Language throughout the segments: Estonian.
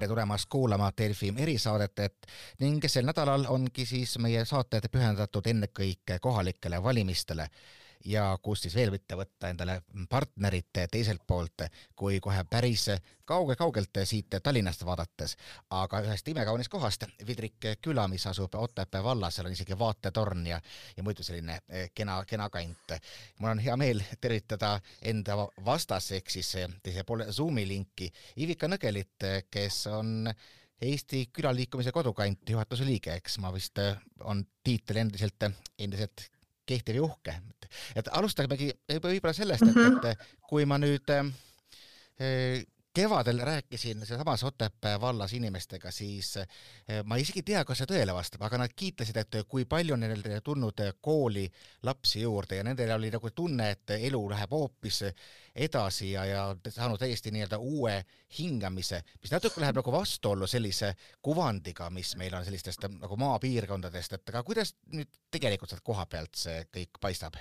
tere tulemast kuulama Delfi erisaadet, et ning sel nädalal ongi siis meie saated pühendatud ennekõike kohalikele valimistele ja kust siis veel mitte võtta endale partnerit teiselt poolt, kui kohe päris kauge-kaugelt siit Tallinnast vaadates, aga ühest imekaunis kohast, Vidrik küla, mis asub Otepää vallas, seal on isegi vaatetorn ja, ja muidu selline eh, kena, kena kant. mul on hea meel tervitada enda vastas, ehk siis teise poole Zoomi linki Ivika Nõgelit, kes on Eesti külaliikumise kodukant juhatuse liige, eks ma vist on tiitel endiselt, endiselt kehtiv ja uhke. et alustamegi võib-olla sellest, et, et kui ma nüüd äh, kevadel rääkisin sealsamas Otepää vallas inimestega, siis eh, ma isegi ei tea, kas see tõele vastab, aga nad kiitlesid, et kui palju on neil tulnud kooli lapsi juurde ja nendel oli nagu tunne, et elu läheb hoopis edasi ja, ja saanud täiesti nii-öelda uue hingamise, mis natuke läheb nagu vastuollu sellise kuvandiga, mis meil on sellistest nagu maapiirkondadest, et aga kuidas nüüd tegelikult sealt koha pealt see kõik paistab?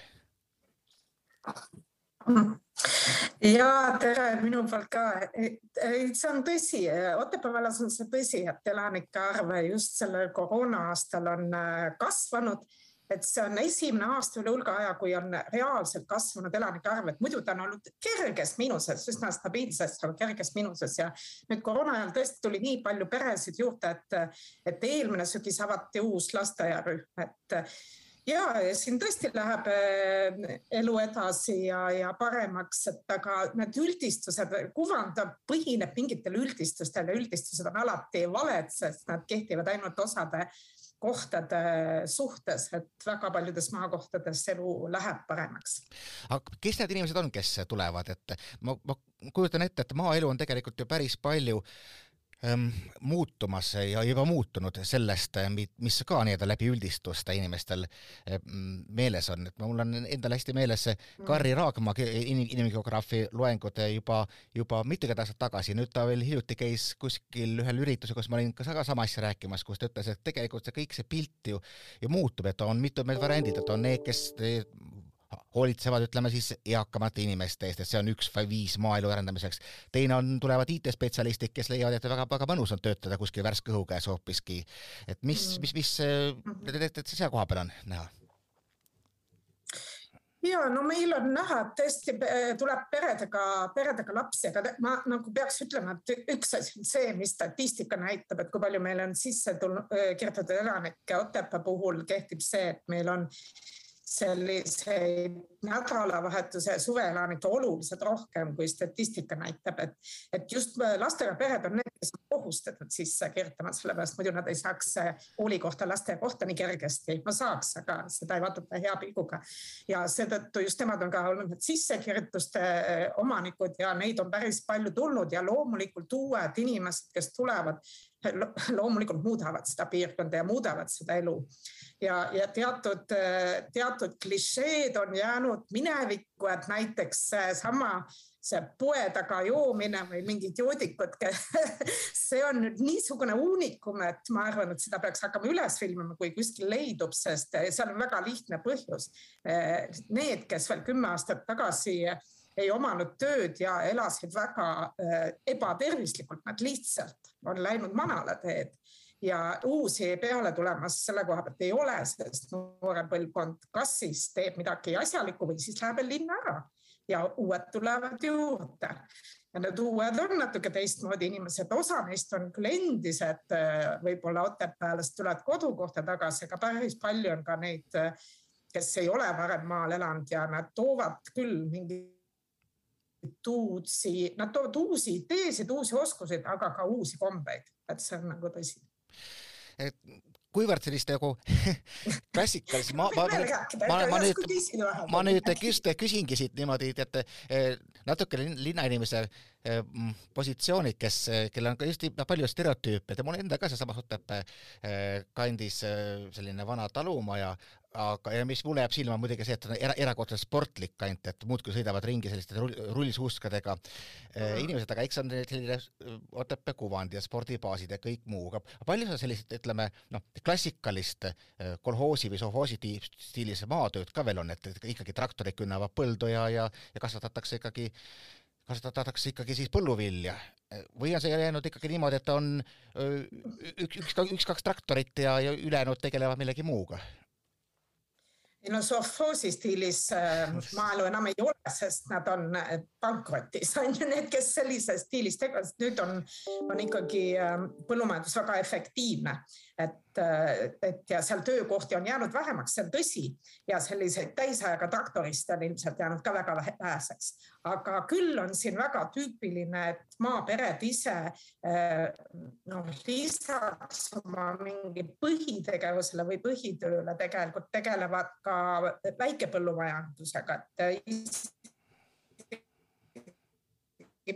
Ja tere minu poolt ka. see on tõsi, Otepää vallas on see tõsi, et elanike arv just sellel koroona aastal on äh, kasvanud. Et see on esimene aasta üle hulga aja, kui on reaalselt kasvanud elanike arv, et muidu ta on olnud kerges miinuses, üsna stabiilses, aga kerges miinuses. Ja nüüd koroona ajal tõesti tuli nii palju peresid juurde, et, et eelmine sügis avati uus lasteaiarühm, et ja siin tõesti läheb eh, elu edasi ja, ja paremaks, et aga need üldistused, kuvand põhineb mingitel üldistustel ja üldistused on alati valed, sest nad kehtivad ainult osade kohtade suhtes, et väga paljudes maakohtades elu läheb paremaks. aga kes need inimesed on, kes tulevad, et ma, ma kujutan ette, et maaelu on tegelikult ju päris palju äh, muutumas ja juba muutunud sellest, mis ka nii-öelda läbi üldistuste inimestel ähm, meeles on, et mul on endal hästi meeles mm. Karri Raagma inimgeograafi loengud juba, juba mitukümmend aastat tagasi, nüüd ta veel hiljuti käis kuskil ühel üritusel, kus ma olin ka sama asja rääkimas, kus ta ütles, et tegelikult see kõik see pilt ju, ju muutub, et on mitmed variandid, et on need, kes hoolitsevad, ütleme siis eakamate inimeste eest, et see on üks viis maaelu arendamiseks. teine on, tulevad IT-spetsialistid, kes leiavad, et väga-väga mõnus on töötada kuskil värske õhu käes hoopiski. et mis, mm. mis, mis selle koha peal on näha? ja no meil on näha, et tõesti tuleb peredega, peredega lapsi, aga ma nagu peaks ütlema, et üks asi on see, mis statistika näitab, et kui palju meil on sisse tulnud, kirjutatud elanikke. Otepää puhul kehtib see, et meil on selliseid nädalavahetuse ja suveelanikke oluliselt rohkem, kui statistika näitab, et, et just lastega pered on need, kes on kohustatud sisse kirjutama, sellepärast muidu nad ei saaks koolikohta, lasteaiakohta nii kergesti. no saaks, aga seda ei vaadata hea pilguga. ja seetõttu just nemad on ka olnud need sissekirjutuste omanikud ja neid on päris palju tulnud ja loomulikult uued inimesed, kes tulevad, loomulikult muudavad seda piirkonda ja muudavad seda elu ja, ja teatud, teatud klišeed on jäänud minevikku, et näiteks seesama see poe taga joomine või mingid joodikud see on nüüd niisugune uunikum, et ma arvan, et seda peaks hakkama üles filmima, kui kuskil leidub, sest seal on väga lihtne põhjus. Need, kes veel kümme aastat tagasi ei omanud tööd ja elasid väga ebatervislikult, nad lihtsalt on läinud manala teed ja uusi peale tulemas selle koha pealt ei ole, sest noorem põlvkond kas siis teeb midagi asjalikku või siis läheb linna ära. Ja uued tulevad juurde. ja need uued on natuke teistmoodi inimesed, osa neist on küll endised, võib-olla Otepäälased tulevad kodukohta tagasi, aga päris palju on ka neid, kes ei ole varem maal elanud ja nad toovad küll mingeid uusi, nad toovad uusi ideesid, uusi oskuseid, aga ka uusi kombeid, et see on nagu tõsi et kuivõrd sellist nagu klassikalist, ma, ma, ma, ma, nüüd, ma nüüd just küsingi siit niimoodi, et natuke linnainimese eh, positsioonid, kes, kellel on ka hästi palju stereotüüpe, et mul endal ka sealsamas Otepää eh, kandis eh, selline vana talumaja, aga, ja mis mulle jääb silma muidugi see, et on era, erakordselt sportlik kant, et muudkui sõidavad ringi selliste rull, rullsuuskadega mm. inimesed, aga eks on selline Otepää kuvand ja spordibaasid ja kõik muu, aga palju sa sellist, ütleme noh, klassikalist äh, kolhoosi või sovhoosi stiilis maatööd ka veel on, et ikkagi traktorid künnavad põldu ja, ja, ja kasvatatakse ikkagi kasvatatakse ikkagi siis põlluvilja? Või on see jäänud ikkagi niimoodi, et on üks, üks, üks-kaks traktorit ja, ja ülejäänud tegelevad millegi muuga? ei no sovhoosi stiilis äh, maaelu enam ei ole, sest nad on äh, pankrotis, on ju need, kes sellises stiilis tegelevad, nüüd on, on ikkagi äh, põllumajandus väga efektiivne et, et ja seal töökohti on jäänud vähemaks, see on tõsi ja selliseid täisajaga traktoriste on ilmselt jäänud ka väga väheseks. aga küll on siin väga tüüpiline, et maapered ise noh, lisaks oma mingi põhitegevusele või põhitööle tegelikult tegelevad ka väikepõllumajandusega, et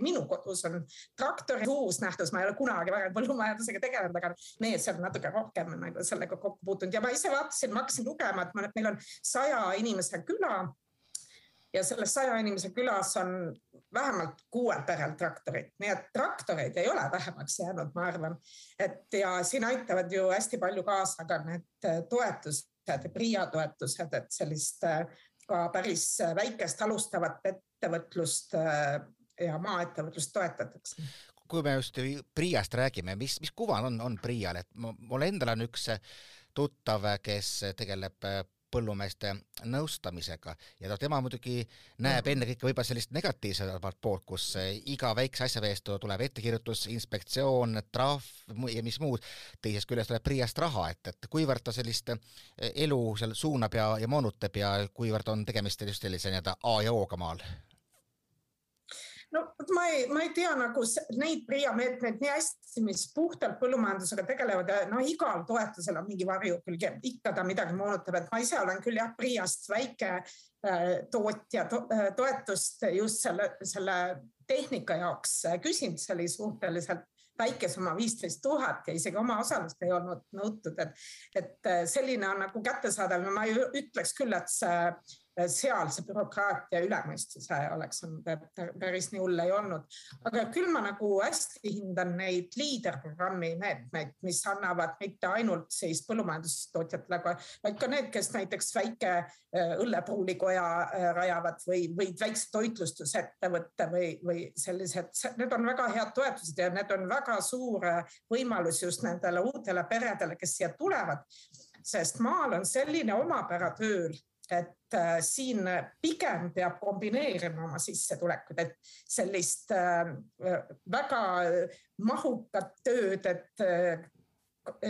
minu kodus on traktori uus nähtus, ma ei ole kunagi varem põllumajandusega tegelenud, aga mees on natuke rohkem nagu sellega kokku puutunud ja ma ise vaatasin, ma hakkasin lugema, et, ma, meil on saja inimese küla. ja selles saja inimese külas on vähemalt kuuel perel traktorid, nii et traktoreid ei ole vähemaks jäänud, ma arvan. et ja siin aitavad ju hästi palju kaasa ka need toetused, PRIA toetused, et sellist ka päris väikest alustavat ettevõtlust ja maaettevõtlust toetatakse. Kui me just PRIA-st räägime, mis, mis kuvand on, on PRIA-l, et mul endal on üks tuttav, kes tegeleb põllumeeste nõustamisega ja no tema muidugi näeb ennekõike võib-olla sellist negatiivsemat poolt, kus iga väikse asja eest tuleb ettekirjutus, inspektsioon, trahv ja mis muud. teisest küljest tuleb PRIA-st raha, et, et kuivõrd ta sellist elu seal suunab ja, ja moonutab ja kuivõrd on tegemist just sellise nii-öelda A ja O-ga maal no ma ei, ma ei tea nagu neid PRIA meetmeid nii hästi, mis puhtalt põllumajandusega tegelevad ja no igal toetusel on mingi varjukülg ja ikka ta midagi moonutab, et ma ise olen küll jah, PRIA-st väike äh, tootja to, äh, toetust just selle, selle tehnika jaoks küsinud, see oli suhteliselt väike summa, viisteist tuhat ja isegi oma osalust ei olnud nõutud, et, et äh, selline on nagu kättesaadav. Ja ma ei ütleks küll, et see seal see bürokraatia ülemõistuse oleks päris nii hull ei olnud. aga küll ma nagu hästi hindan neid liiderprogrammi meetmeid, mis annavad mitte ainult siis põllumajandustootjatele, vaid ka need, kes näiteks väike äh, õllepruulikoja äh, rajavad või, või väikse toitlustusettevõtte või, või sellised, need on väga head toetused ja need on väga suur võimalus just nendele uutele peredele, kes siia tulevad sest maal on selline omapära tööl et äh, siin pigem peab kombineerima oma sissetulekut, et sellist äh, väga mahukat tööd, et äh,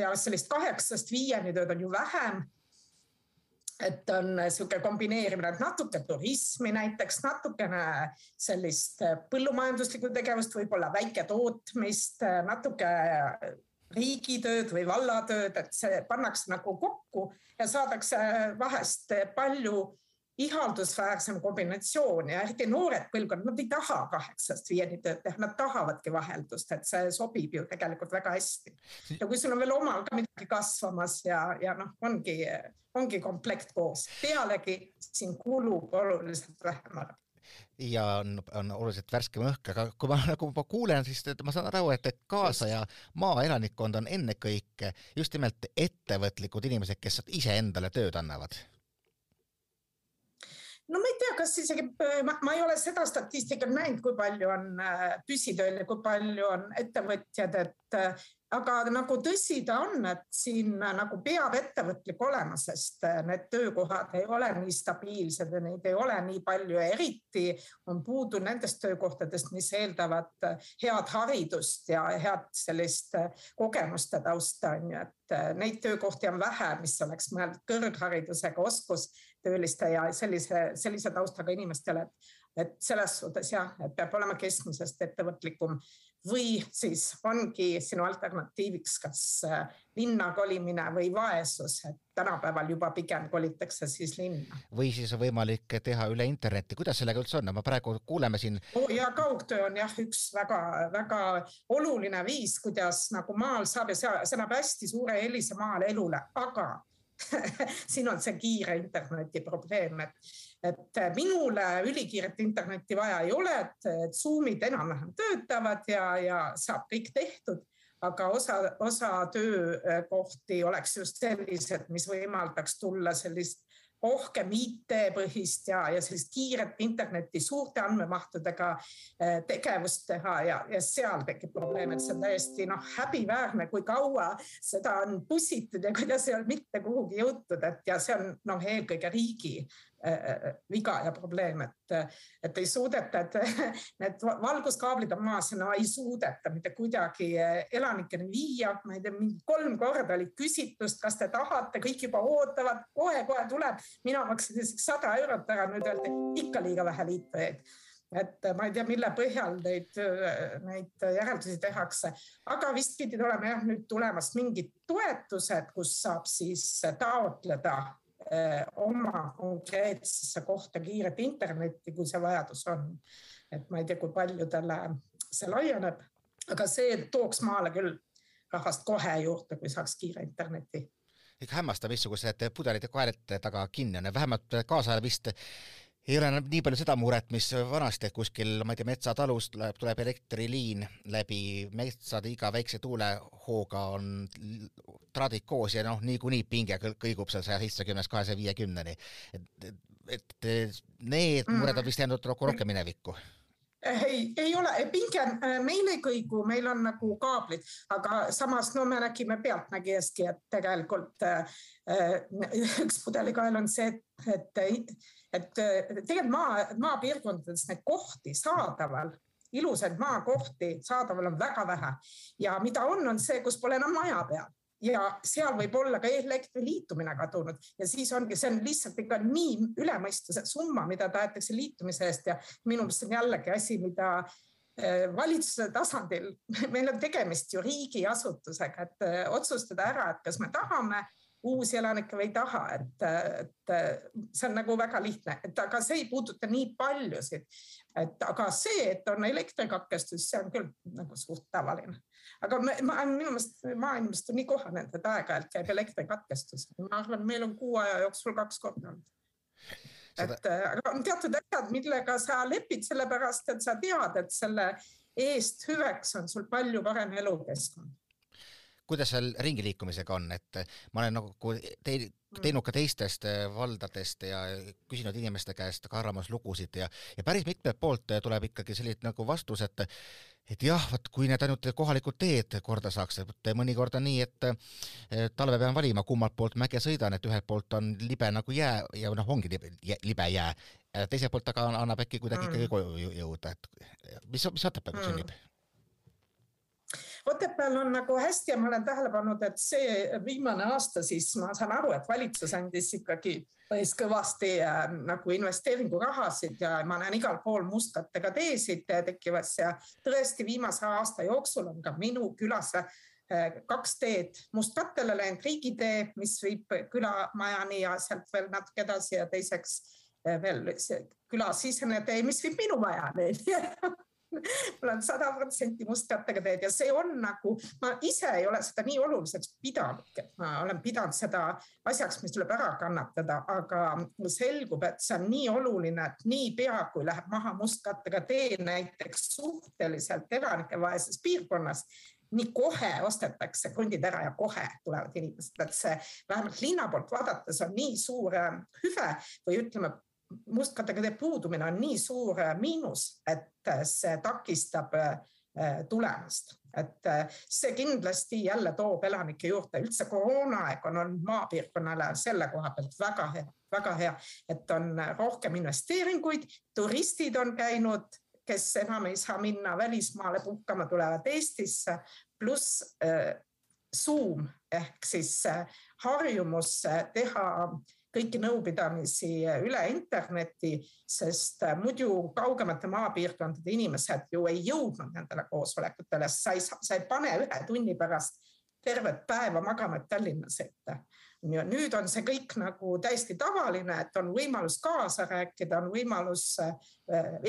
ja sellist kaheksast viieni tööd on ju vähem. et on niisugune kombineerimine, et natuke turismi näiteks, natukene sellist põllumajanduslikku tegevust, võib-olla väiketootmist, natuke riigitööd või vallatööd, et see pannakse nagu kokku ja saadakse vahest palju ihaldusväärsem kombinatsioon ja eriti noored põlvkond, nad ei taha kaheksast viieni tööd teha, nad tahavadki vaheldust, et see sobib ju tegelikult väga hästi. ja kui sul on veel omal ka midagi kasvamas ja, ja noh, ongi, ongi komplekt koos, pealegi siin kulub oluliselt vähem ära ja on, on oluliselt värskem õhk, aga kui ma nagu ma kuulen, siis ma saan aru, et, et kaasaja maaelanikkond on ennekõike just nimelt ettevõtlikud inimesed, kes iseendale tööd annavad. No ma ei tea, kas isegi, ma, ma ei ole seda statistikat näinud, kui palju on äh, püsitööl ja kui palju on ettevõtjad, et äh, aga nagu tõsi ta on, et siin nagu peab ettevõtlik olema, sest äh, need töökohad ei ole nii stabiilsed ja neid ei ole nii palju. Ja eriti on puudu nendest töökohtadest, mis eeldavad äh, head haridust ja head sellist äh, kogemuste tausta on ju, et neid töökohti on vähe, mis oleks mõeldud kõrgharidusega oskustööliste ja sellise, sellise taustaga inimestele, et selles suhtes jah, et peab olema keskmisest ettevõtlikum või siis ongi sinu alternatiiviks kas äh, linna kolimine või vaesus, et tänapäeval juba pigem kolitakse siis linna. või siis on võimalik teha üle interneti, kuidas sellega üldse on, me praegu kuuleme siin oh,. ja kaugtöö on jah, üks väga-väga oluline viis, kuidas nagu maal saab ja see, see annab hästi suure eelise maal elule, aga siin on see kiire interneti probleem, et, et minule ülikiiret internetti vaja ei ole, et, Zoom'id enam-vähem töötavad ja, ja saab kõik tehtud. aga osa, osa töökohti oleks just sellised, mis võimaldaks tulla sellist rohkem IT-põhist ja, ja sellist kiiret internetti suurte andmemahtudega äh, tegevust teha ja, ja seal tekib probleem, et see on täiesti noh, häbiväärne, kui kaua seda on pussitud ja kuidas ei ole mitte kuhugi jõutud, et ja see on noh, eelkõige riigi Äh, viga ja probleem, et, et ei suudeta, et need valguskaablid on maas ja no ei suudeta mitte kuidagi äh, elanikeni viia. ma ei tea, mingi kolm korda oli küsitlust, kas te tahate, kõik juba ootavad, kohe-kohe tuleb. mina maksin isegi sada eurot ära, nüüd öeldi ikka liiga vähe liitujaid et ma ei tea, mille põhjal neid, neid järeldusi tehakse, aga vist pidid olema jah nüüd tulemas mingid toetused, kus saab siis taotleda oma konkreetsesse kohta kiiret internetti, kui see vajadus on. et ma ei tea, kui paljudele see laieneb, aga see tooks maale küll rahvast kohe juurde, kui saaks kiire interneti ikka hämmastav, missugused pudelid ja kaelad taga kinni on, vähemalt kaasajal vist ei ole enam nii palju seda muret, mis vanasti, et kuskil, ma ei tea, metsatalus tuleb, tuleb elektriliin läbi metsade iga väikse tuulehooga on traadid koos ja noh, niikuinii pinge kõigub seal saja seitsmekümnest kahesaja viiekümneni. et, et need mm. mured on vist jäänud rohkem minevikku ei, ei ole, pinge meil ei kõigu, meil on nagu kaablid, aga samas no me nägime pealtnägijastki, et tegelikult äh, üks pudelikael on see, et, et et tegelikult maa, maapiirkondades neid kohti saadaval, ilusaid maakohti saadaval on väga vähe ja mida on, on see, kus pole enam maja peal ja seal võib olla ka elektri liitumine kadunud. Ja siis ongi, see on lihtsalt ikka nii ülemõistuse summa, mida tahetakse liitumise eest. Ja minu meelest see on jällegi asi, mida eh, valitsuse tasandil, meil on tegemist ju riigiasutusega, et eh, otsustada ära, et kas me tahame uusi elanikke või ei taha, et, et see on nagu väga lihtne, et aga see ei puuduta nii paljusid. Et aga see, et on elektrikatkestus, see on küll nagu suht tavaline. aga me, ma, minu meelest on nii kohanenud, et aeg-ajalt käib elektrikatkestus. ma arvan, meil on kuu aja jooksul kaks korda olnud. Seda... et aga on teatud asjad, millega sa lepid, sellepärast et sa tead, et selle eest hüveks on sul palju parem elukeskkond kuidas seal ringiliikumisega on, et ma olen nagu teil mm. teinud ka teistest äh, valdadest ja küsinud inimeste käest ka arvamuslugusid ja, ja päris mitmelt poolt tuleb ikkagi selline nagu vastus, et et jah, vot kui need ainult kohalikud teed korda saaks, et mõnikord on nii, et talve pean valima, kummalt poolt mäge sõidan, et ühelt poolt on libe nagu jää ja noh, ongi libe, libe jää, teiselt poolt aga annab äkki kuidagi mm. ikkagi koju jõuda, et mis, mis Otepääl mm. sünnib? Otepääl on nagu hästi ja ma olen tähele pannud, et see viimane aasta siis ma saan aru, et valitsus andis ikkagi päris kõvasti äh, nagu investeeringurahasid ja ma näen igal pool mustkattega teesid tekkimas ja tõesti viimase aasta jooksul on ka minu külas äh, kaks teed mustkattele läinud, riigitee, mis viib külamajani ja sealt veel natuke edasi ja teiseks äh, veel külasisene tee, mis viib minu majani mul on sada protsenti mustkattega teed ja see on nagu, ma ise ei ole seda nii oluliseks pidanudki, et ma olen pidanud seda asjaks, mis tuleb ära kannatada, aga selgub, et see on nii oluline, et niipea kui läheb maha mustkattega tee näiteks suhteliselt elanikevaeses piirkonnas, nii kohe ostetakse krundid ära ja kohe tulevad inimesed, et see vähemalt linna poolt vaadates on nii suur äh, hüve või ütleme, mustkattega tee puudumine on nii suur äh, miinus, et äh, see takistab äh, tulemast, et see kindlasti jälle toob elanikke juurde, üldse koroonaaeg on olnud maapiirkonnale selle koha pealt väga hea, väga hea, et on rohkem investeeringuid, turistid on käinud, kes enam ei saa minna välismaale puhkama, tulevad Eestisse, pluss Zoom ehk siis harjumus teha kõiki nõupidamisi üle interneti, sest äh, muidu kaugemate maapiirkondade inimesed ju ei jõudnud nendele koosolekutele, sa ei, sa ei pane ühe tunni pärast tervet päeva magama, et Tallinna sõita. ja nüüd on see kõik nagu täiesti tavaline, et on võimalus kaasa rääkida, on võimalus äh,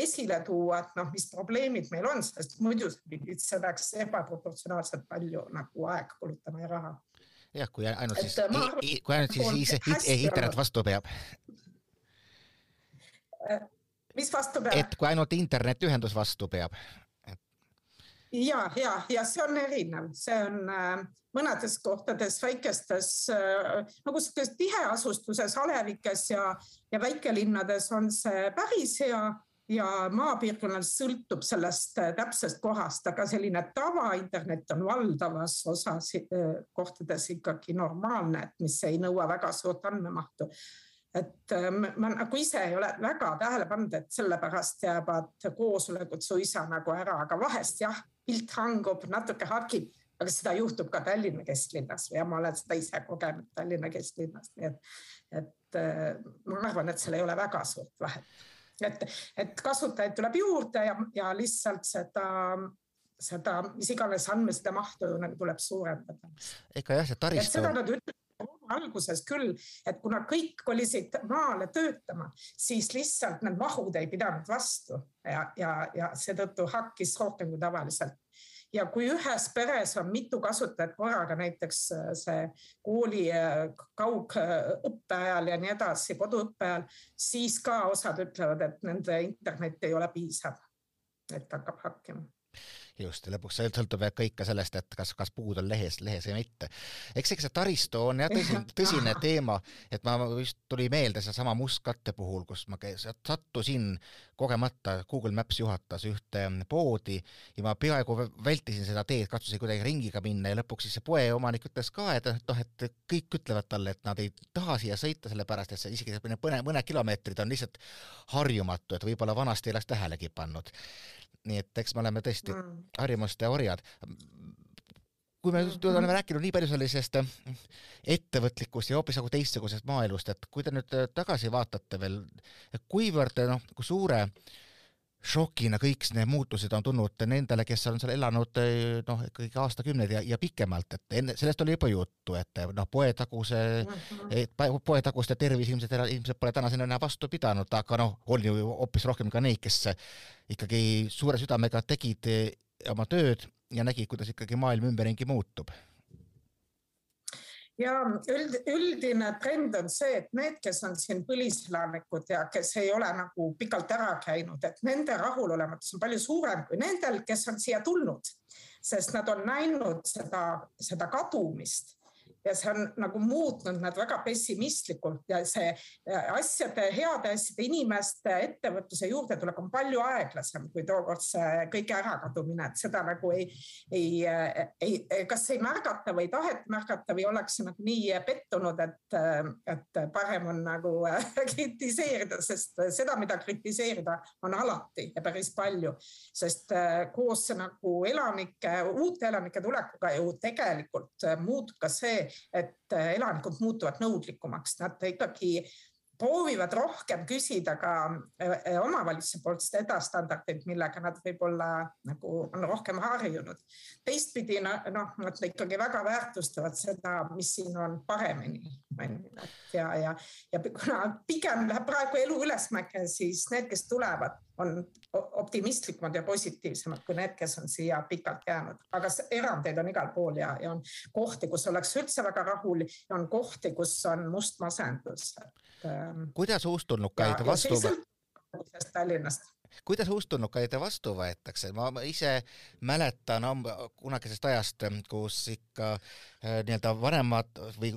esile tuua, et noh, mis probleemid meil on, sest muidu see peaks ebaproportsionaalselt palju nagu aega kulutama ja raha jah, kui ainult siis, kui ainult siis internet vastu peab. Mis vastu peab? et kui ainult internetiühendus vastu peab. ja, ja, ja see on erinev, see on äh, mõnedes kohtades väikestes äh, nagu sihukeses tiheasustuses, alevikes ja, ja väikelinnades on see päris hea ja maapiirkonnal sõltub sellest äh, täpsest kohast, aga selline tavainternet on valdavas osas äh, kohtades ikkagi normaalne, et mis ei nõua väga suurt andmemahtu et äh, ma nagu ise ei ole väga tähele pannud, et sellepärast jäävad koosolekud suisa nagu ära, aga vahest jah, pilt hangub, natuke hakib, aga seda juhtub ka Tallinna kesklinnas ja ma olen seda ise kogenud Tallinna kesklinnas, nii et, et ma arvan, et seal ei ole väga suurt vahet. Et, et kasutajaid tuleb juurde ja, ja lihtsalt seda seda, mis iganes andmeside mahtu nagu tuleb suurendada. ega jah, see taristu. seda nad ütlevad alguses küll, et kuna kõik kolisid maale töötama, siis lihtsalt need mahud ei pidanud vastu ja, ja, ja seetõttu hakkis rohkem kui tavaliselt ja kui ühes peres on mitu kasutajat korraga, näiteks äh, see kooli äh, kaugõppe ajal ja nii edasi, koduõppe ajal, siis ka osad ütlevad, et nende internet ei ole piisav, et hakkab hakkima just, lõpuks sõltub kõik ka sellest, et kas, kas puud on lehes, lehes või mitte. eks, eks see taristu on jah tõsine, tõsine teema, et ma just tuli meelde seesama mustkatte puhul, kus ma sattusin kogemata, Google Maps juhatas ühte poodi ja ma peaaegu vältisin seda teed, katsusin kuidagi ringiga minna ja lõpuks siis see poeomanik ütles ka, et noh, et kõik ütlevad talle, et nad ei taha siia sõita, sellepärast et see isegi mõne, mõned kilomeetrid on lihtsalt harjumatu, et võib-olla vanasti ei oleks tähelegi pannud nii et eks me oleme tõesti mm. harjumuste orjad. kui me just oleme rääkinud nii palju sellisest äh, ettevõtlikust ja hoopis nagu teistsugusest maaelust, et kui te nüüd äh, tagasi vaatate veel, kuivõrd noh, kui suure šokina kõik need muutused on tulnud nendele, kes on seal elanud noh, ikkagi aastakümneid ja, ja pikemalt, et enne, sellest oli juba juttu, et noh, poetaguse -hmm. poetaguste tervis ilmselt, ilmselt pole tänaseni enam vastu pidanud, aga noh, on ju hoopis rohkem ka neid, kes ikkagi suure südamega tegid oma tööd ja nägid, kuidas ikkagi maailm ümberringi muutub ja üld, üldine trend on see, et need, kes on siin põliselanikud ja kes ei ole nagu pikalt ära käinud, et nende rahulolematus on palju suurem kui nendel, kes on siia tulnud, sest nad on näinud seda, seda kadumist ja see on nagu muutnud nad väga pessimistlikult ja see äh, asjade, heade asjade, inimeste ettevõtluse juurdetulek on palju aeglasem kui tookord see kõige ärakadumine, et seda nagu ei, ei, ei, kas ei märgata või ei taheta märgata või ollakse nagu nii pettunud, et, et parem on nagu kritiseerida, sest seda, mida kritiseerida, on alati ja päris palju, sest äh, koos nagu elanike, uute elanike tulekuga ju tegelikult muutub ka see, et äh, elanikud muutuvad nõudlikumaks, nad ikkagi proovivad rohkem küsida ka äh, omavalitsuse poolt seda standardit, millega nad võib-olla nagu on rohkem harjunud. teistpidi noh, nad ikkagi väga väärtustavad seda, mis siin on paremini, onju, et ja, ja, ja kuna pigem läheb praegu elu ülesmäge, siis need, kes tulevad, on optimistlikumad ja positiivsemad kui need, kes on siia pikalt jäänud, aga erandeid on igal pool ja, ja on kohti, kus ollakse üldse väga rahul ja on kohti, kus on must masendus. Ähm, kuidas uustulnukaid vastu? Tallinnast kuidas uustulnukaid vastu võetakse, ma ise mäletan kunagisest ajast, kus ikka äh, nii-öelda vanemad või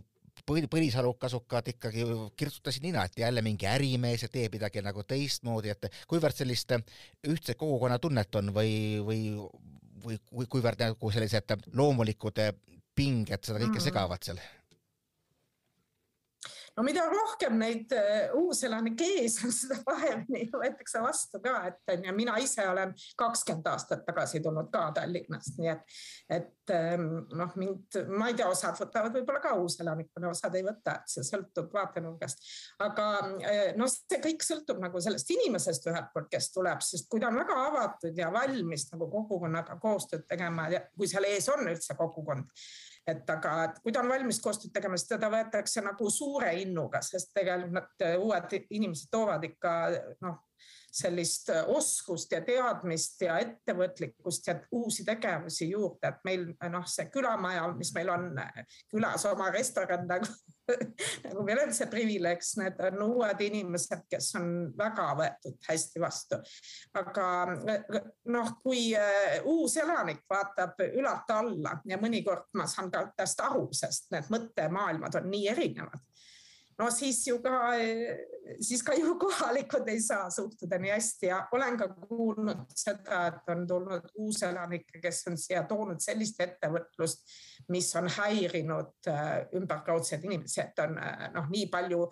põlisarukasukad ikkagi kirtsutasid nina, et jälle mingi ärimees ja teeb midagi nagu teistmoodi, et kuivõrd sellist ühtset kogukonnatunnet on või, või, või, või kuivõrd nagu sellised loomulikud pinged seda kõike mm. segavad seal no mida rohkem neid äh, uuselanikke ees on, seda paremini võetakse vastu ka, et on ju, mina ise olen kakskümmend aastat tagasi tulnud ka Tallinnast, nii et, et ähm, noh, mind, ma ei tea, osad võtavad võib-olla ka uuselanikuna, osad ei võta, et see sõltub vaatenurgast. aga äh, noh, see kõik sõltub nagu sellest inimesest ühelt poolt, kes tuleb, sest kui ta on väga avatud ja valmis nagu kogukonnaga koostööd tegema ja kui seal ees on üldse kogukond et aga et kui ta on valmis koostööd tegema, siis teda võetakse nagu suure innuga, sest tegelikult nad uued inimesed toovad ikka noh, sellist oskust ja teadmist ja ettevõtlikkust ja uusi tegevusi juurde, et meil noh, see külamaja, mis meil on külas oma restoran nagu nagu meil on see privileeg, need on uued inimesed, kes on väga võetud hästi vastu. aga noh, kui äh, uus elanik vaatab ülalt alla ja mõnikord ma saan ka tast aru, sest need mõttemaailmad on nii erinevad no siis ju ka, siis ka ju kohalikud ei saa suhtuda nii hästi ja olen ka kuulnud seda, et on tulnud uuselanikke, kes on siia toonud sellist ettevõtlust, mis on häirinud ümberkaudseid inimesi, et on äh, noh, nii palju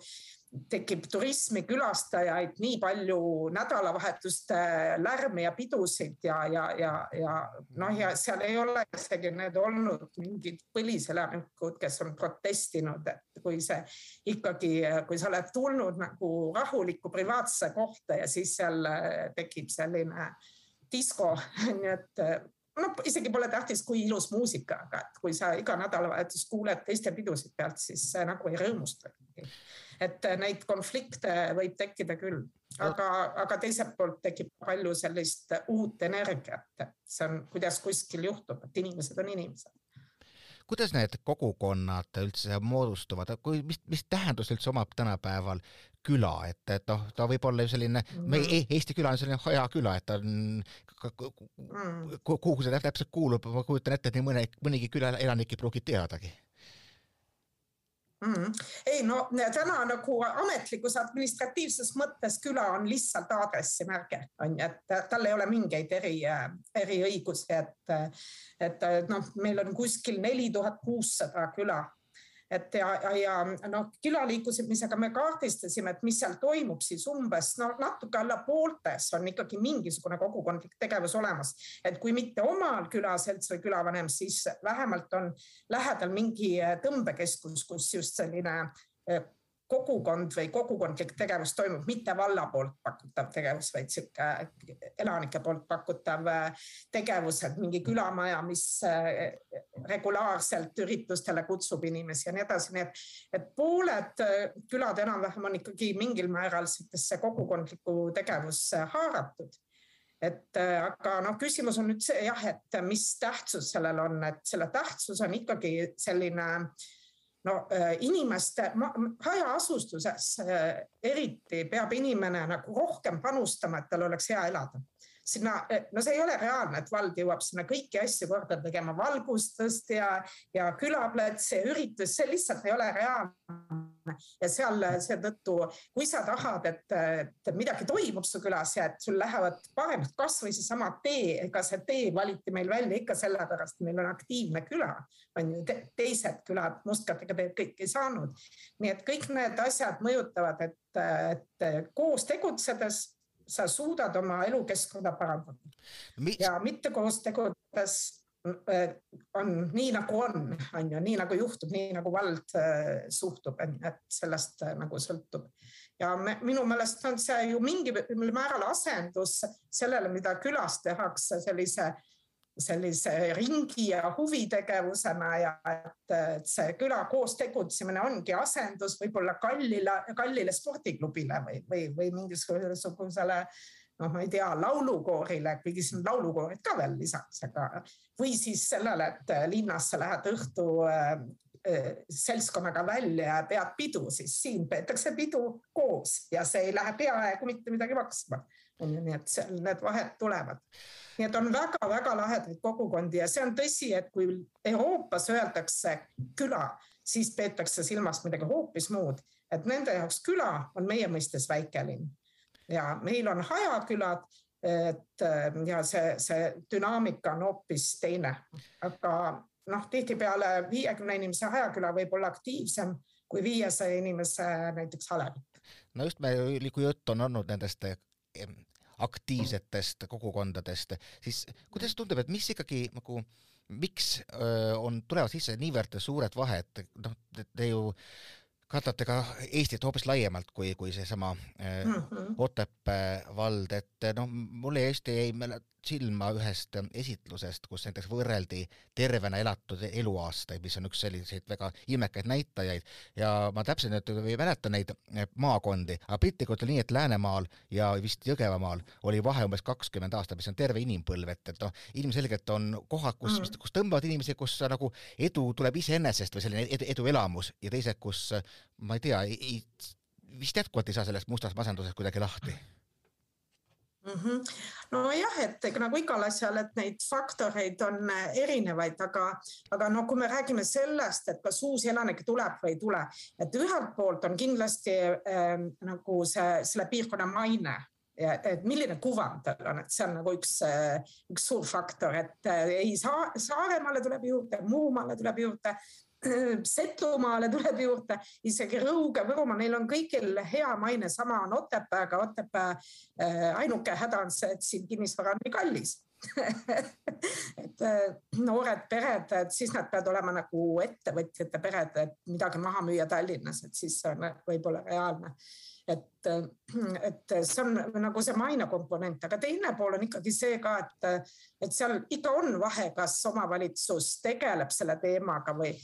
tekib turismi külastajaid, nii palju nädalavahetuste lärmi ja pidusid ja, ja, ja, ja noh, ja seal ei ole isegi need olnud mingid põliselanikud, kes on protestinud, et kui see ikkagi, kui sa oled tulnud nagu rahulikku privaatsesse kohta ja siis seal tekib selline disko, nii et noh, isegi pole tähtis, kui ilus muusika, aga et kui sa iga nädalavahetus kuuled teiste pidusid pealt, siis nagu ei rõõmusta et äh, neid konflikte võib tekkida küll, aga, aga teiselt poolt tekib palju sellist uut energiat, see on, kuidas kuskil juhtub, et inimesed on inimesed kuidas need kogukonnad üldse moodustuvad, kui, mis, mis tähendus üldse omab tänapäeval küla, et, et noh, ta võib olla ju selline mm, -hmm. Eesti küla on selline hea küla, et ta on, mm. kuhu see täpselt kuulub, ma kujutan ette, et nii mõne, mõnigi küla elanik ei pruugi teadagi Mm ei no täna nagu ametlikus administratiivses mõttes küla on lihtsalt aadressimärge on ju, et tal ei ole mingeid eri, eriõigusi, et, et noh, meil on kuskil neli tuhat kuussada küla et ja, ja, ja noh, külaliikumisega me kaardistasime, et mis seal toimub siis umbes no natuke alla pooltes on ikkagi mingisugune kogukondlik tegevus olemas, et kui mitte omal külaselts või külavanem, siis vähemalt on lähedal mingi tõmbekeskus, kus just selline kogukond või kogukondlik tegevus toimub, mitte valla poolt pakutav tegevus, vaid sihuke elanike poolt pakutav äh, tegevus, et mingi külamaja, mis äh, regulaarselt üritustele kutsub inimesi ja nii edasi, nii et, et pooled äh, külad enam-vähem on ikkagi mingil määral sihukesse kogukondlikku tegevusse haaratud. Et aga noh, küsimus on nüüd see jah, et mis tähtsus sellel on, et selle tähtsus on ikkagi selline äh, no äh, inimeste hajaasustuses äh, eriti peab inimene nagu rohkem panustama, et tal oleks hea elada. Sinna, äh, no see ei ole reaalne, et vald jõuab sinna kõiki asju korda tegema, valgustust ja, ja külaplats ja üritus, see lihtsalt ei ole reaalne ja seal seetõttu, kui sa tahad, et, et midagi toimub su külas ja et sul lähevad paremad, kasvõi seesama tee, ega see tee valiti meil välja ikka sellepärast, meil on aktiivne küla, on ju te, teised külad Mustkatega teed kõik ei saanud. nii et kõik need asjad mõjutavad, et, et koos tegutsedes sa suudad oma elukeskkonda parandada ja mitte koos tegutsedes on nii nagu on, on ju, nii nagu juhtub, nii nagu vald äh, suhtub, et sellest äh, nagu sõltub. ja me, minu meelest on see ju mingil määral asendus sellele, mida külas tehakse sellise, sellise ringi ja huvitegevusena ja et, et see küla koos tegutsemine ongi asendus võib-olla kallile, kallile spordiklubile või, või, või mingisugusele noh, ma ei tea, laulukoorile, kuigi siin on laulukoorid ka veel lisaks, aga või siis sellele, et linnas sa lähed õhtu äh, äh, seltskonnaga välja ja pead pidu, siis siin peetakse pidu koos ja see ei lähe peaaegu mitte midagi maksma. on ju, nii et seal need vahed tulevad. nii et on väga-väga lahedaid kogukondi ja see on tõsi, et kui Euroopas öeldakse küla, siis peetakse silmas midagi hoopis muud, et nende jaoks küla on meie mõistes väikelinn ja meil on hajakülad, et ja see, see dünaamika on hoopis teine, aga noh, tihtipeale viiekümne inimese hajaküla võib olla aktiivsem kui viiesaja inimese näiteks Halevik. no just me, kui jutt on olnud nendest aktiivsetest kogukondadest, siis kuidas tundub, et mis ikkagi nagu miks öö, on, tulevad sisse niivõrd suured vahed, noh, te ju katate ka Eestit hoopis laiemalt kui, kui seesama mm -hmm. Otepää vald, et noh, mulle hästi jäi silma ühest esitlusest, kus näiteks võrreldi tervena elatud eluaastaid, mis on üks selliseid väga ilmekaid näitajaid ja ma täpselt nüüd ei mäleta neid maakondi, aga piltlikult oli nii, et Läänemaal ja vist Jõgevamaal oli vahe umbes kakskümmend aastat, mis on terve inimpõlv, et, et noh, ilmselgelt on kohad, kus mm., kus tõmbavad inimesi, kus nagu edu tuleb iseenesest või selline edu, eduelamus ja teised, kus ma ei tea, vist jätkuvalt ei saa sellest mustast masendusest kuidagi lahti mm. -hmm. nojah, et nagu igal asjal, et neid faktoreid on erinevaid, aga, aga no kui me räägime sellest, et kas uusi elanikke tuleb või ei tule, et ühelt poolt on kindlasti äh, nagu see, selle piirkonna maine ja et milline kuvand tal on, et see on nagu üks, üks suur faktor, et äh, ei saa, Saaremaale tuleb juurde, Muhumaale tuleb juurde Setumaale tuleb juurde, isegi Rõuge, Võrumaa, neil on kõigil hea maine, sama on Otepääga. Otepää äh, ainuke häda on see, et siin kinnisvara on nii kallis et äh, noored pered, et siis nad peavad olema nagu ettevõtjate pered, et midagi maha müüa Tallinnas, et siis see on võib-olla reaalne. et, äh, et see on nagu see maine komponent, aga teine pool on ikkagi see ka, et, et seal ikka on vahe, kas omavalitsus tegeleb selle teemaga või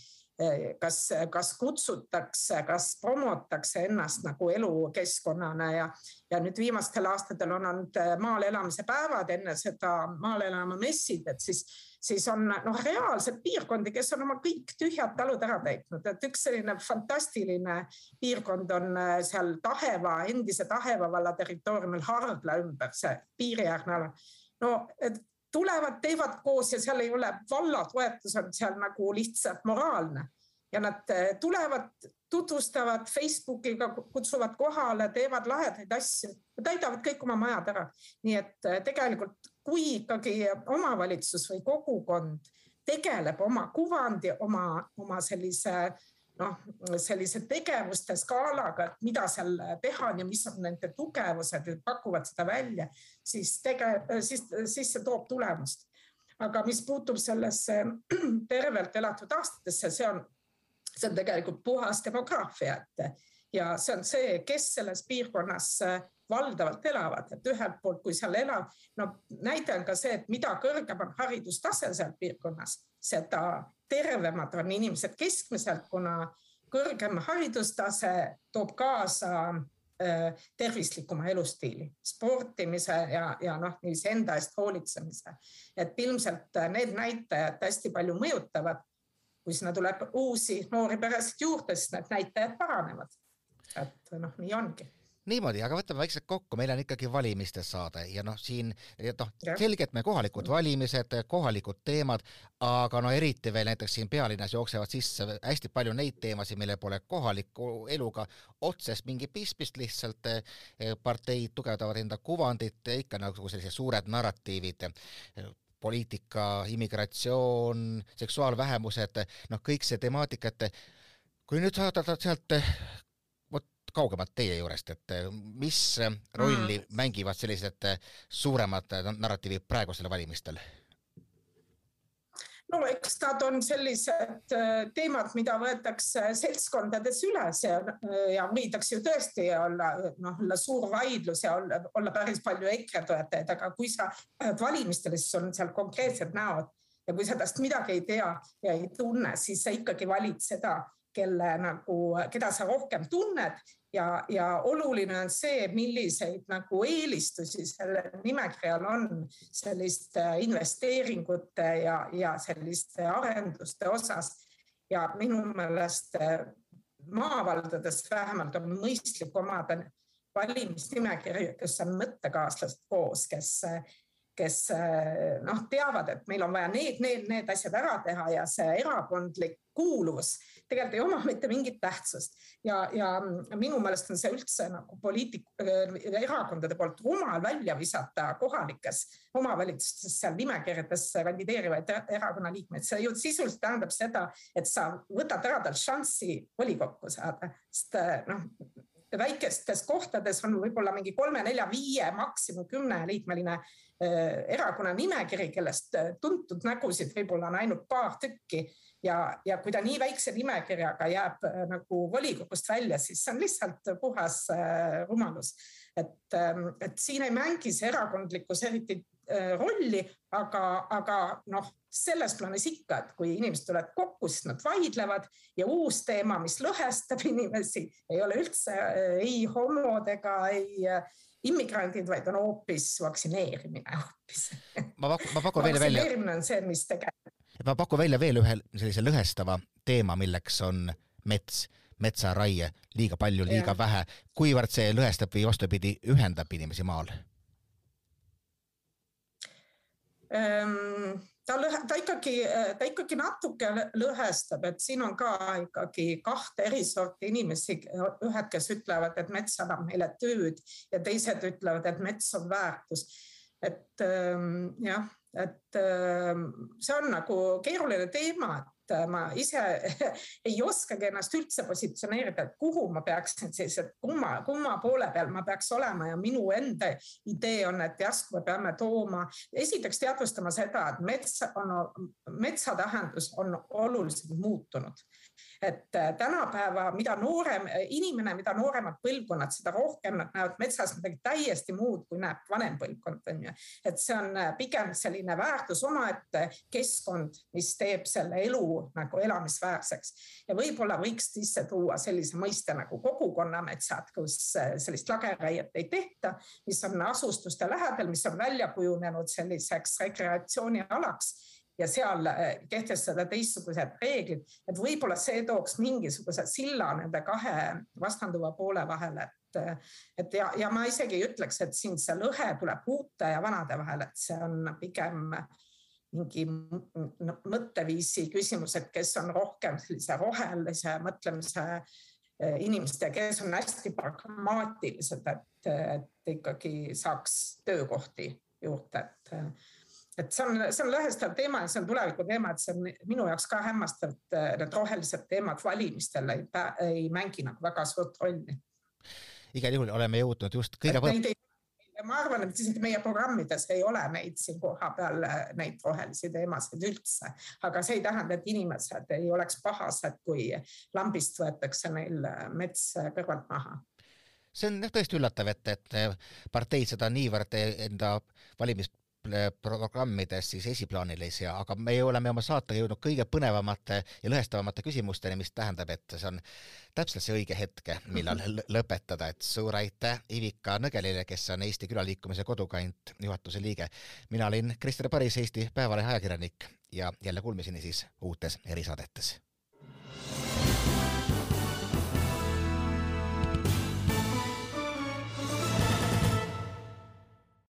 kas, kas kutsutakse, kas promotakse ennast nagu elukeskkonnana ja, ja nüüd viimastel aastatel on olnud äh, maal elamise päevad, enne seda maal elama messid, et siis, siis on noh, reaalselt piirkondi, kes on oma kõik tühjad talud ära täitnud, et üks selline fantastiline piirkond on äh, seal Taheva, endise Taheva valla territooriumil Hardla ümber, see piiriäärne ala. no et tulevad, teevad koos ja seal ei ole, valla toetus on seal nagu lihtsalt moraalne ja nad eh, tulevad, tutvustavad Facebookiga, kutsuvad kohale, teevad lahedaid asju, täidavad kõik oma majad ära. nii et eh, tegelikult, kui ikkagi omavalitsus või kogukond tegeleb oma kuvandi, oma, oma sellise noh, sellise tegevuste skaalaga, et mida seal teha on ja mis on nende tugevused pakuvad seda välja, siis tege-, siis, siis see toob tulemust. aga mis puutub sellesse tervelt elatud aastatesse, see on, see on tegelikult puhas demograafia, et ja see on see, kes selles piirkonnas valdavalt elavad, et ühelt poolt, kui seal elab, no näide on ka see, et mida kõrgem on haridustase seal piirkonnas, seda tervemad on inimesed keskmiselt, kuna kõrgem haridustase toob kaasa äh, tervislikuma elustiili, sportimise ja, ja noh, niiviisi enda eest hoolitsemise. et ilmselt need näitajad hästi palju mõjutavad. kui sinna tuleb uusi noori peresid juurde, siis need näitajad paranevad. et noh, nii ongi niimoodi, aga võtame vaikselt kokku, meil on ikkagi valimiste saade ja noh, siin noh, selgelt me kohalikud valimised, kohalikud teemad, aga no eriti veel näiteks siin pealinnas jooksevad sisse hästi palju neid teemasid, millel pole kohaliku eluga otsest mingi pistmist, lihtsalt eh, parteid tugevdavad enda kuvandit, ikka nagu sellised suured narratiivid poliitika, immigratsioon, seksuaalvähemused, noh, kõik see temaatika, et kui nüüd saada sealt kaugemalt teie juurest, et eh, mis eh, rolli mm. mängivad sellised eh, suuremad narratiivid praegustel valimistel? no eks nad on sellised teemad, mida võetakse seltskondades üles ja, ja võidakse ju tõesti olla, noh, olla suur vaidlus ja olla, olla päris palju EKRE toetajaid, aga kui sa valimistele, siis on seal konkreetsed näod ja kui sa tast midagi ei tea ja ei tunne, siis sa ikkagi valid seda, kelle nagu, keda sa rohkem tunned ja, ja oluline on see, milliseid nagu eelistusi sellel nimekirjal on selliste investeeringute ja, ja selliste arenduste osas. ja minu meelest äh, maavaldades vähemalt on mõistlik omada valimisnimekirju, kus on mõttekaaslased koos, kes kes äh, noh, teavad, et meil on vaja need, need, need asjad ära teha ja see erakondlik kuuluvus tegelikult ei oma mitte mingit tähtsust. Ja, ja minu meelest on see üldse nagu poliitik, äh, erakondade poolt rumal välja visata kohalikes omavalitsustes seal nimekirjades kandideerivaid erakonna liikmeid, see ju sisuliselt tähendab seda, et sa võtad ära talt šanssi volikokku saada, sest äh, noh väikestes kohtades on võib-olla mingi kolme-nelja-viie, maksimum kümneliikmeline erakonna nimekiri, kellest tuntud nägusid võib-olla on ainult paar tükki ja, ja kui ta nii väikse nimekirjaga jääb nagu volikogust välja, siis see on lihtsalt puhas rumalus. et, et siin ei mängi see erakondlikkus eriti rolli, aga, aga noh, selles plaanis ikka, et kui inimesed tulevad kokku, siis nad vaidlevad ja uus teema, mis lõhestab inimesi, ei ole üldse äh, ei homod ega ei äh, immigrandid, vaid on hoopis vaktsineerimine hoopis. ma pakun, ma pakun välja välja. vaktsineerimine on see, mis tegelikult. Ma pakun välja veel ühe sellise lõhestava teema, milleks on mets, metsaraie, liiga palju, liiga ja. vähe. kuivõrd see lõhestab või vastupidi, ühendab inimesi maal? Ehm, ta lõhe, ta ikkagi, ta ikkagi natuke lõhestab, et siin on ka ikkagi kahte eri sorti inimesi, ühed, kes ütlevad, et mets annab meile tööd ja teised ütlevad, et mets on väärtus. Et ehm, jah, et ehm, see on nagu keeruline teema, et äh, ma ise ei oskagi ennast üldse positsioneerida, et kuhu ma peaksin siis, et kumma, kumma poole peal ma peaks olema ja minu enda idee on, et järsku me peame tooma, esiteks teadvustama seda, et mets on, metsa tähendus on oluliselt muutunud et äh, tänapäeva, mida noorem inimene, mida nooremad põlvkonnad, seda rohkem nad näevad metsas midagi täiesti muud, kui näeb vanem põlvkond, on ju. et see on äh, pigem selline väärtus omaette keskkond, mis teeb selle elu nagu elamisväärseks ja võib-olla võiks sisse tuua sellise mõiste nagu kogukonnametsad, kus äh, sellist lageraiet ei tehta, mis on asustuste lähedal, mis on välja kujunenud selliseks rekreatsioonialaks ja seal eh, kehtestada teistsugused reeglid, et võib-olla see tooks mingisuguse silla nende kahe vastanduva poole vahele, et, et ja, ja ma isegi ei ütleks, et siin see lõhe tuleb uute ja vanade vahel, et see on pigem mingi mõtteviisi küsimus, et kes on rohkem sellise rohelise mõtlemise inimesed ja kes on hästi pragmaatilised, et, et ikkagi saaks töökohti juurde, et et see on, see on lõhestav teema ja see on tuleviku teema, et see on minu jaoks ka hämmastav, et äh, need rohelised teemad valimistel ei, ei mängi nagu väga suurt rolli. igal juhul oleme jõudnud just kõige põnev ma arvan, et isegi meie programmides ei ole neid siin kohapeal, äh, neid rohelisi teemasid üldse, aga see ei tähenda, et inimesed ei oleks pahased, kui lambist võetakse neil äh, mets kõrvalt maha see on jah tõesti üllatav, et, et parteid seda niivõrd enda valimis programmides siis esiplaanile ei sea, aga me oleme oma saatega jõudnud kõige põnevamate ja lõhestavamate küsimusteni, mis tähendab, et see on täpselt see õige hetk, millal lõpetada, et suur aitäh Ivika Nõgelile, kes on Eesti Külaliikumise Kodukant juhatuse liige. mina olin Krister Paris, Eesti Päevalehe ajakirjanik ja jälle kuulmiseni siis uutes erisaadetes